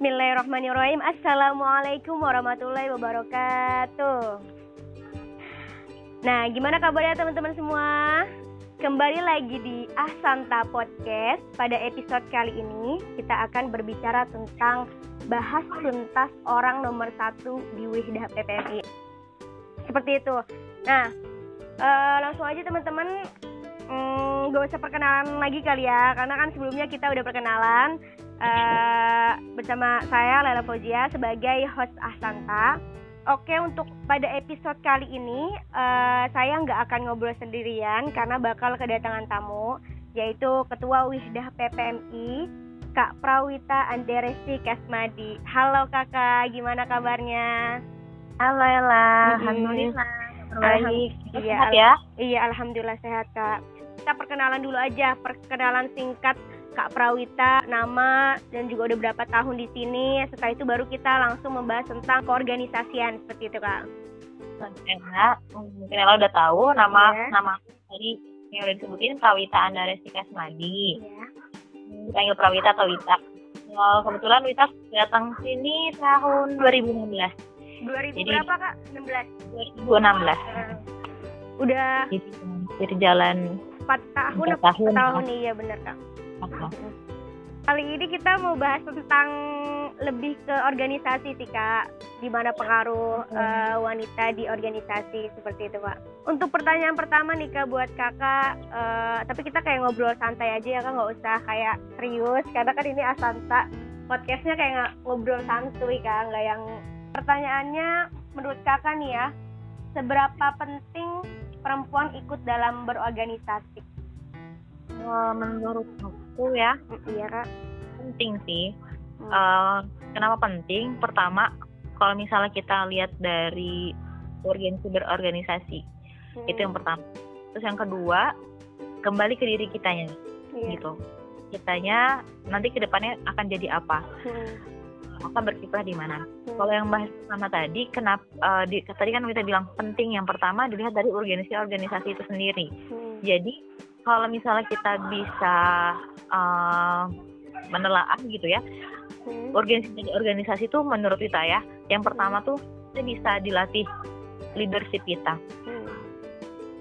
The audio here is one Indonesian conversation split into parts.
Bismillahirrahmanirrahim. Assalamualaikum warahmatullahi wabarakatuh. Nah, gimana kabarnya teman-teman semua? Kembali lagi di Ahsanta Podcast. Pada episode kali ini, kita akan berbicara tentang bahas tuntas orang nomor satu di Wihdah PPMI. Seperti itu. Nah, uh, langsung aja teman-teman hmm, gak usah perkenalan lagi kali ya karena kan sebelumnya kita udah perkenalan uh, bersama saya Lela Fauzia sebagai host Asanta. Oke untuk pada episode kali ini uh, saya nggak akan ngobrol sendirian karena bakal kedatangan tamu yaitu Ketua Wihdah PPMI Kak Prawita Anderesti Kasmadi. Halo kakak, gimana kabarnya? Halo Ella, alhamdulillah. Baik, iya, sehat ya? Iya, alhamdulillah sehat kak. Kita perkenalan dulu aja, perkenalan singkat Kak Prawita nama dan juga udah berapa tahun di sini. Setelah itu baru kita langsung membahas tentang keorganisasian seperti itu Kak. Enak, mungkin Ella udah tahu nama yeah. nama tadi yang udah disebutin Prawita Anda Restika Semadi. Yeah. Dipanggil Prawita atau Wita. Well, kebetulan Wita datang sini tahun 2016. 2000 Jadi, berapa kak? 16? 2016. Uh, udah. Jadi, jalan 4 tahun 4 tahun, tahun iya bener kak. Kali ini kita mau bahas tentang lebih ke organisasi sih kak, di mana pengaruh uh, wanita di organisasi seperti itu kak. Untuk pertanyaan pertama nih kak buat kakak, uh, tapi kita kayak ngobrol santai aja ya kak, nggak usah kayak serius, karena kan ini asanta. Podcastnya kayak ngobrol santuy kak, nggak yang pertanyaannya menurut kakak nih ya, seberapa penting perempuan ikut dalam berorganisasi? Menurut aku ya iya kak penting sih hmm. uh, kenapa penting pertama kalau misalnya kita lihat dari organisasi berorganisasi hmm. itu yang pertama terus yang kedua kembali ke diri kitanya yeah. gitu kitanya nanti ke depannya akan jadi apa hmm. akan berkiprah di mana hmm. kalau yang bahas pertama tadi kenapa uh, di, tadi kan kita bilang penting yang pertama dilihat dari organisasi-organisasi itu sendiri hmm. jadi kalau misalnya kita bisa uh, menelaah gitu ya hmm. organisasi organisasi itu menurut kita ya yang pertama tuh kita bisa dilatih leadership kita. Hmm.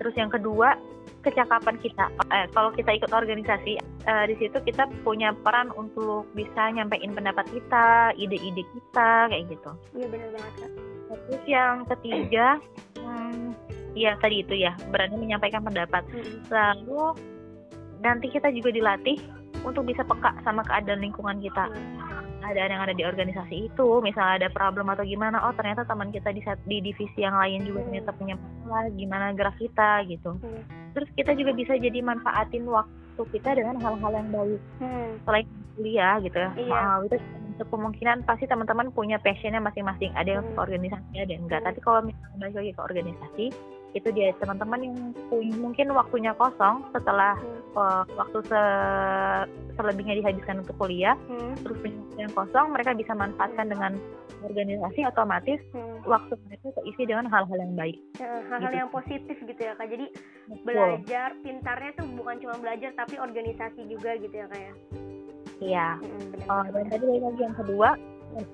terus yang kedua kecakapan kita. Eh, kalau kita ikut organisasi eh, di situ kita punya peran untuk bisa nyampein pendapat kita ide-ide kita kayak gitu. Iya benar banget terus yang ketiga hmm, Iya tadi itu ya berani menyampaikan pendapat. Hmm. Lalu nanti kita juga dilatih untuk bisa peka sama keadaan lingkungan kita. Hmm. Keadaan yang ada di organisasi itu, misalnya ada problem atau gimana, oh ternyata teman kita di, di divisi yang lain juga ternyata punya masalah, gimana gerak kita gitu. Hmm. Terus kita juga bisa jadi manfaatin waktu kita dengan hal-hal yang baik. Hmm. Selain kuliah gitu ya. Iya. Uh, itu untuk kemungkinan pasti teman-teman punya passionnya masing-masing. Ada yang hmm. ke organisasi, ada yang enggak. Hmm. Tapi kalau misalnya balik lagi ke organisasi, itu dia teman-teman yang mungkin waktunya kosong setelah hmm. uh, waktu se selebihnya dihabiskan untuk kuliah hmm. terus yang kosong mereka bisa manfaatkan hmm. dengan organisasi otomatis hmm. waktu mereka keisi dengan hal-hal yang baik ya, hal-hal gitu. yang positif gitu ya kak jadi Betul. belajar pintarnya tuh bukan cuma belajar tapi organisasi juga gitu ya kak ya iya hmm, uh, dan tadi lagi yang kedua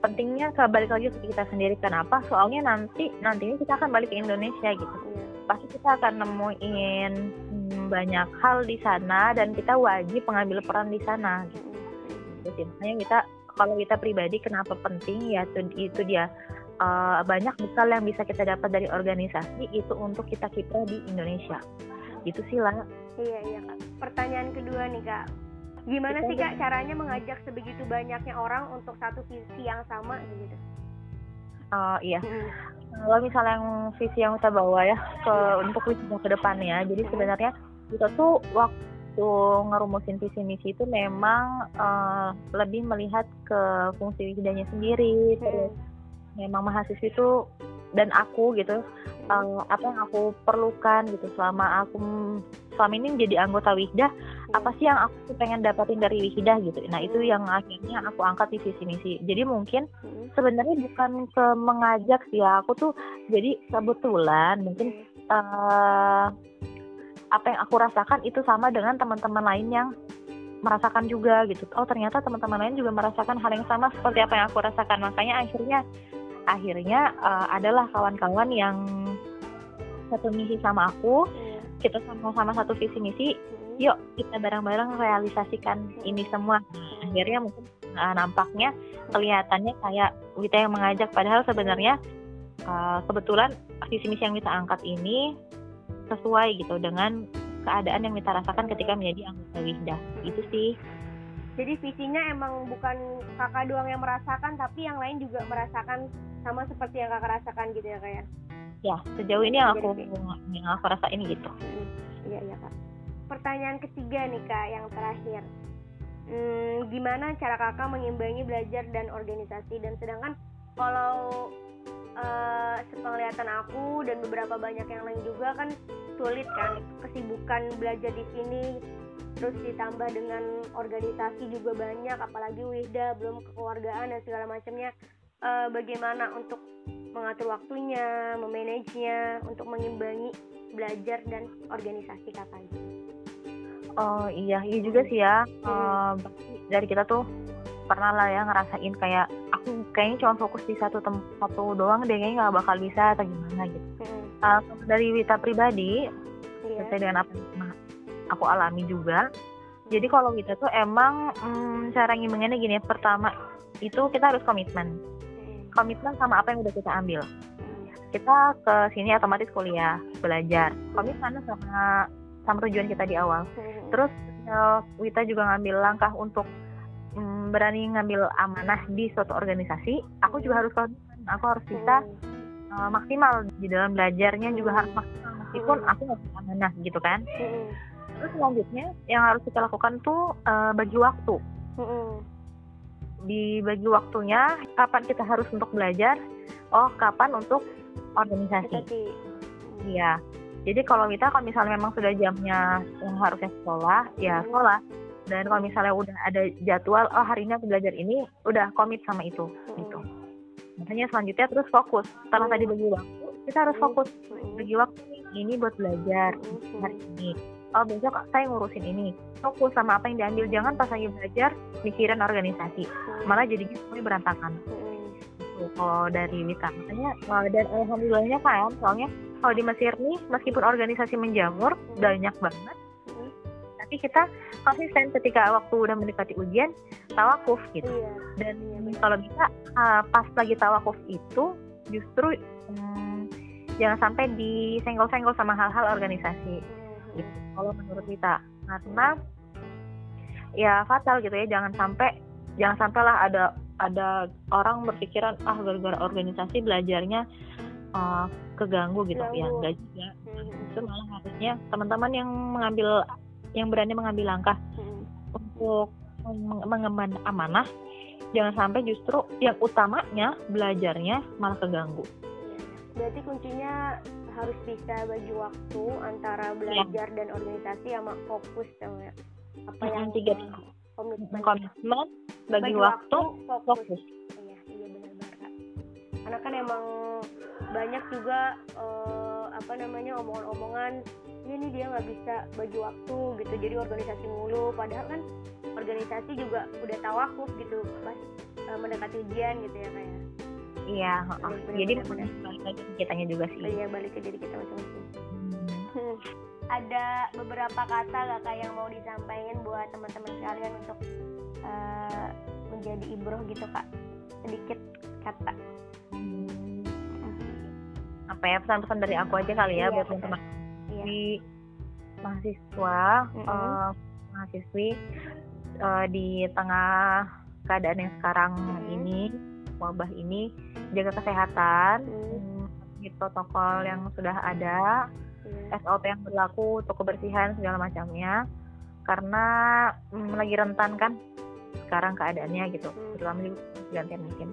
pentingnya balik lagi ke kita sendiri. Kenapa? Soalnya nanti nantinya kita akan balik ke Indonesia gitu. Pasti kita akan nemuin hmm, banyak hal di sana dan kita wajib mengambil peran di sana gitu. Jadi makanya kita kalau kita pribadi kenapa penting ya itu, itu dia uh, banyak bekal yang bisa kita dapat dari organisasi itu untuk kita kiprah di Indonesia. Itu sih lah iya iya kak. Pertanyaan kedua nih kak Gimana sih kak caranya mengajak sebegitu banyaknya orang untuk satu visi yang sama gitu? Oh iya. Hmm. Kalau misalnya yang visi yang kita bawa ya ke untuk visi ke depannya, jadi hmm. sebenarnya kita tuh waktu ngerumusin visi misi itu memang uh, lebih melihat ke fungsi wisdanya sendiri, hmm. terus memang mahasiswa itu dan aku gitu uh, apa yang aku perlukan gitu selama aku selama ini jadi anggota Wihdah apa sih yang aku pengen dapatin dari Wihdah gitu? Nah itu yang akhirnya aku angkat di visi misi. Jadi mungkin sebenarnya bukan ke mengajak sih ya aku tuh jadi kebetulan mungkin uh, apa yang aku rasakan itu sama dengan teman-teman lain yang merasakan juga gitu. Oh ternyata teman-teman lain juga merasakan hal yang sama seperti apa yang aku rasakan. Makanya akhirnya akhirnya uh, adalah kawan-kawan yang satu misi sama aku. Hmm. Kita sama-sama satu visi misi hmm. yuk kita bareng-bareng realisasikan hmm. ini semua akhirnya mungkin uh, nampaknya kelihatannya kayak kita yang mengajak padahal sebenarnya uh, kebetulan visi misi yang kita angkat ini sesuai gitu dengan keadaan yang kita rasakan ketika menjadi anggota Wihda itu sih jadi visinya emang bukan kakak doang yang merasakan tapi yang lain juga merasakan sama seperti yang kakak rasakan gitu ya kayak ya? sejauh ini yang aku yang aku rasain gitu. Iya iya kak. Pertanyaan ketiga nih kak yang terakhir. Hmm, gimana cara kakak mengimbangi belajar dan organisasi? Dan sedangkan kalau uh, sepenglihatan aku dan beberapa banyak yang lain juga kan sulit kan kesibukan belajar di sini terus ditambah dengan organisasi juga banyak apalagi Wihda belum kekeluargaan dan segala macamnya uh, bagaimana untuk mengatur waktunya, memanagenya untuk mengimbangi belajar dan organisasi kakak Oh iya, iya juga sih ya. Hmm. Uh, dari kita tuh pernah lah ya ngerasain kayak aku kayaknya cuma fokus di satu tempat satu doang deh kayaknya nggak bakal bisa atau gimana gitu. Hmm. Uh, dari Wita pribadi yeah. sesuai dengan apa yang aku alami juga. Jadi kalau kita tuh emang hmm, cara ngimbanginnya gini, pertama itu kita harus komitmen. Hmm. Komitmen sama apa yang udah kita ambil. Hmm. Kita ke sini otomatis kuliah, belajar. Komitmen sama sama tujuan kita di awal. Hmm. Terus uh, Wita juga ngambil langkah untuk mm, berani ngambil amanah di suatu organisasi, aku juga harus komitmen, aku harus bisa uh, maksimal di dalam belajarnya juga harus maksimal meskipun aku nggak bisa amanah gitu kan. Terus selanjutnya yang harus kita lakukan tuh uh, bagi waktu. Di bagi waktunya, kapan kita harus untuk belajar, oh kapan untuk organisasi. Iya. Jadi kalau kita kalau misalnya memang sudah jamnya yang harusnya sekolah, ya sekolah. Dan kalau misalnya udah ada jadwal oh hari ini aku belajar ini udah komit sama itu hmm. gitu. Makanya selanjutnya terus fokus. Setelah tadi bagi waktu kita harus fokus. Bagi waktu ini buat belajar hari ini. Oh besok saya ngurusin ini fokus sama apa yang diambil. Jangan pas lagi belajar mikirin organisasi. Malah jadinya semuanya berantakan. Gitu kalau dari Wita makanya dan alhamdulillahnya kan soalnya kalau di Mesir nih meskipun organisasi menjamur banyak banget tapi kita konsisten ketika waktu udah mendekati ujian tawakuf gitu. Iya, dan iya, kalau bisa uh, pas lagi tawakuf itu justru um, jangan sampai disenggol-senggol sama hal-hal organisasi. Hmm. gitu. Kalau menurut kita karena ya fatal gitu ya jangan sampai jangan sampailah ada ada orang berpikiran ah gara-gara organisasi belajarnya uh, keganggu gitu Ganggu. ya enggak juga hmm. justru malah harusnya teman-teman yang mengambil yang berani mengambil langkah hmm. untuk mengemban amanah jangan sampai justru yang utamanya belajarnya malah keganggu berarti kuncinya harus bisa bagi waktu antara iya. belajar ya. dan organisasi sama fokus sama apa yang tiga komitmen. Komitmen bagi, bagi waktu, waktu fokus, fokus. iya iya benar banget. Karena kan emang banyak juga uh, apa namanya omongan-omongan ini nih dia nggak bisa bagi waktu gitu. Jadi organisasi mulu. Padahal kan organisasi juga udah tawakuf gitu pas uh, mendekati ujian gitu ya kayak iya oh, jadi bener, ke kitanya juga sih. Iya balik ke diri kita masing-masing. Hmm. Ada beberapa kata gak kayak yang mau disampaikan buat teman-teman sekalian untuk uh, menjadi ibroh gitu kak sedikit kata hmm. apa ya pesan-pesan dari aku aja kali ya iya, buat teman-teman di mahasiswa mm-hmm. uh, mahasiswi uh, di tengah keadaan yang sekarang mm-hmm. ini wabah ini jaga kesehatan mm-hmm. protokol yang sudah ada mm-hmm. SOP yang berlaku untuk kebersihan segala macamnya. Karena mm, lagi rentan kan sekarang keadaannya gitu. Terutama di gantian mungkin.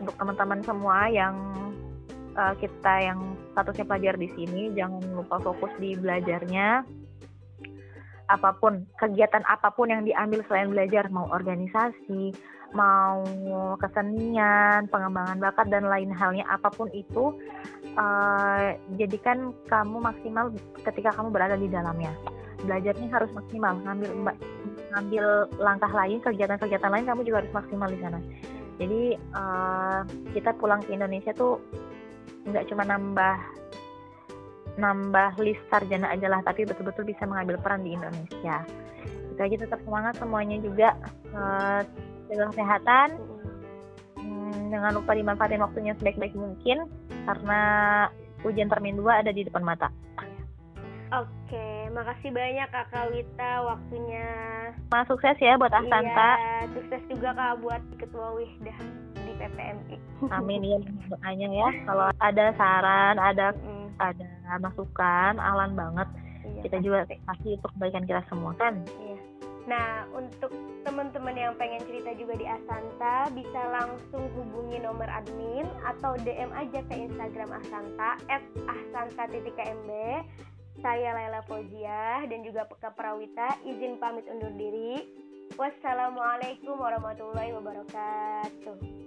Untuk teman-teman semua yang uh, kita yang statusnya pelajar di sini jangan lupa fokus di belajarnya apa pun kegiatan apa pun yang diambil selain belajar mau organisasi mau kesenian pengembangan bakat dan lain halnya apa pun itu uh, jadikan kamu maksimal ketika kamu berada di dalamnya. Belajarnya harus maksimal ngambil ngambil langkah lain kegiatan-kegiatan lain kamu juga harus maksimal di sana. Jadi uh, kita pulang ke Indonesia tuh nggak cuma nambah nambah list sarjana aja lah tapi betul-betul bisa mengambil peran di Indonesia itu aja tetap semangat semuanya juga uh, jaga kesehatan hmm, jangan lupa dimanfaatin waktunya sebaik-baik mungkin karena ujian termin 2 ada di depan mata Oke, makasih banyak Kakak Wita waktunya. Mas sukses ya buat Asanta. Iya, sukses juga Kak buat Ketua Wihda di PPMI. Amin ya doanya ya. Kalau ada saran, ada mm. ada masukan, alan banget. Iya. Kita juga pasti untuk kebaikan kita semua kan. Iya. Nah, untuk teman-teman yang pengen cerita juga di Asanta, bisa langsung hubungi nomor admin atau DM aja ke Instagram Asanta @asanta.kmb saya Laila Fauziah dan juga Peka Prawita izin pamit undur diri. Wassalamualaikum warahmatullahi wabarakatuh.